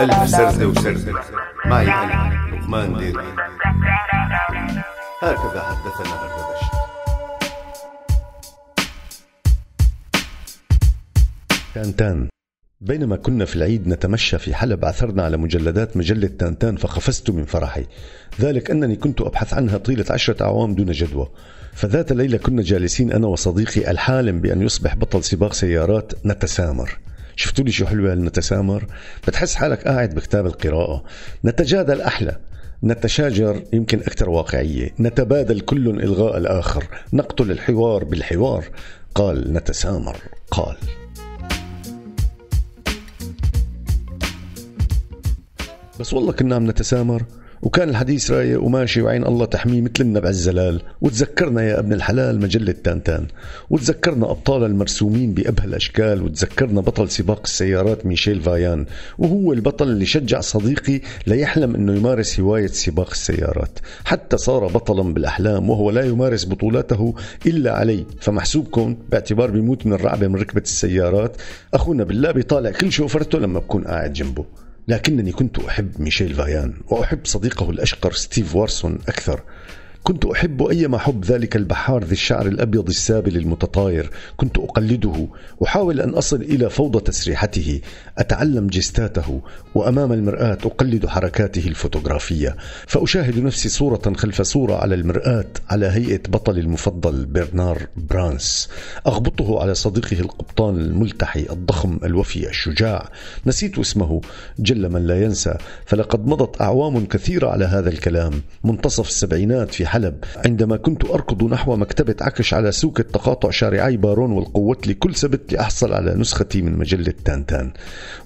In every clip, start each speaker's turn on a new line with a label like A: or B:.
A: ألف سردة وسردة معي أنا لقمان ديري هكذا حدثنا أردبشت
B: تانتان. بينما كنا في العيد نتمشى في حلب عثرنا على مجلدات مجلة تانتان فقفزت من فرحي. ذلك أنني كنت أبحث عنها طيلة عشرة أعوام دون جدوى. فذات ليلة كنا جالسين أنا وصديقي الحالم بأن يصبح بطل سباق سيارات نتسامر. شفتوا لي شو حلوة نتسامر بتحس حالك قاعد بكتاب القراءة. نتجادل أحلى. نتشاجر يمكن أكثر واقعية. نتبادل كل إلغاء الآخر. نقتل الحوار بالحوار. قال نتسامر. قال. بس والله كنا عم نتسامر. وكان الحديث رايق وماشي وعين الله تحميه مثل النبع الزلال. وتذكرنا يا ابن الحلال مجلة تانتان. وتذكرنا أبطال المرسومين بأبهى الأشكال. وتذكرنا بطل سباق السيارات ميشيل فايان. وهو البطل اللي شجع صديقي ليحلم أنه يمارس هواية سباق السيارات. حتى صار بطلا بالأحلام وهو لا يمارس بطولاته إلا علي فمحسوبكم باعتبار بيموت من الرعبة من ركبة السيارات. أخونا بالله بيطالع كل شوفرته لما بكون قاعد جنبه. لكنني كنت أحب ميشيل فايان وأحب صديقه الأشقر ستيف وارسون أكثر. كنت أحب أيما حب ذلك البحار ذي الشعر الأبيض السابل المتطاير. كنت أقلده. أحاول أن أصل إلى فوضى تسريحته. أتعلم جستاته. وأمام المرآة أقلد حركاته الفوتوغرافية. فأشاهد نفسي صورة خلف صورة على المرآة على هيئة بطلي المفضل برنار برانس. أغبطه على صديقه القبطان الملتحي الضخم الوفي الشجاع. نسيت اسمه. جل من لا ينسى. فلقد مضت أعوام كثيرة على هذا الكلام. منتصف السبعينات في حلب عندما كنت أركض نحو مكتبة عكش على سوق تقاطع شارعي بارون والقوة لكل سبت لأحصل على نسختي من مجلة تانتان.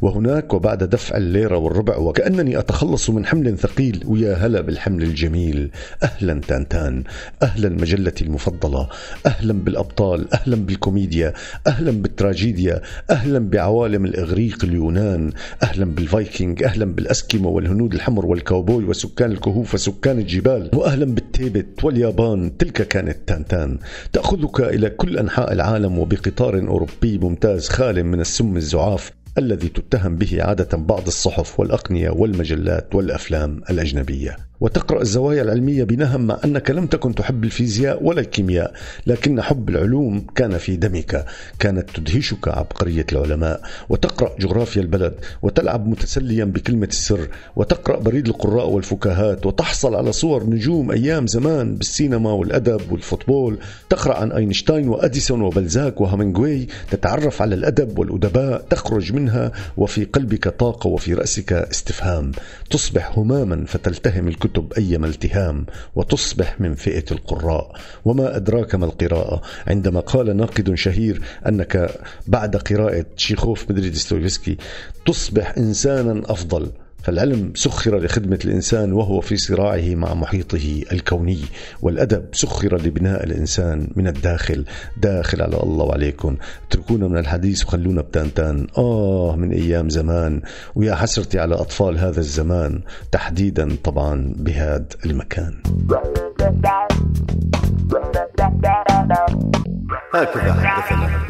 B: وهناك وبعد دفع الليرة والربع وكأنني أتخلص من حمل ثقيل ويا هلا بالحمل الجميل. أهلا تانتان. أهلا مجلتي المفضلة. أهلا بالأبطال. أهلا بالكوميديا. أهلا بالتراجيديا. أهلا بعوالم الإغريق اليونان. أهلا بالفايكنج أهلا بالأسكيمو والهنود الحمر والكاوبوي وسكان الكهوف وسكان الجبال. وأهلا بالتيبت واليابان تلك كانت تانتان. تأخذك إلى كل أنحاء العالم وبقطار أوروبي ممتاز خال من السم الزعاف الذي تتهم به عادة بعض الصحف والأقنية والمجلات والأفلام الأجنبية. وتقرأ الزوايا العلمية بنهم مع أنك لم تكن تحب الفيزياء ولا الكيمياء لكن حب العلوم كان في دمك كانت تدهشك عبقرية العلماء. وتقرأ جغرافيا البلد وتلعب متسليا بكلمة السر وتقرأ بريد القراء والفكاهات وتحصل على صور نجوم أيام زمان بالسينما والأدب والفوتبول. تقرأ عن أينشتاين وأديسون وبلزاك وهامنغوي تتعرف على الأدب والأدباء تخرج منها وفي قلبك طاقة وفي رأسك استفهام. تصبح هماما فتلتهم الكتب الكتب أيما التهام وتصبح من فئة القراء. وما أدراك ما القراءة؟ عندما قال ناقد شهير أنك بعد قراءة شيخوف مدري ديستويفسكي تصبح إنسانا أفضل. فالعلم سخر لخدمة الإنسان وهو في صراعه مع محيطه الكوني والأدب سخر لبناء الإنسان من الداخل داخل على الله وعليكم. اتركونا من الحديث وخلونا بتانتان. آه من أيام زمان. ويا حسرتي على أطفال هذا الزمان تحديدا طبعا بهذا المكان.
A: هكذا حدثنا.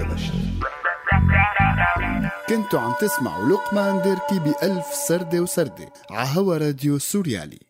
C: كنتوا عم تسمعوا لقمان ديركي بألف سردة وسردة عهوا راديو سوريالي.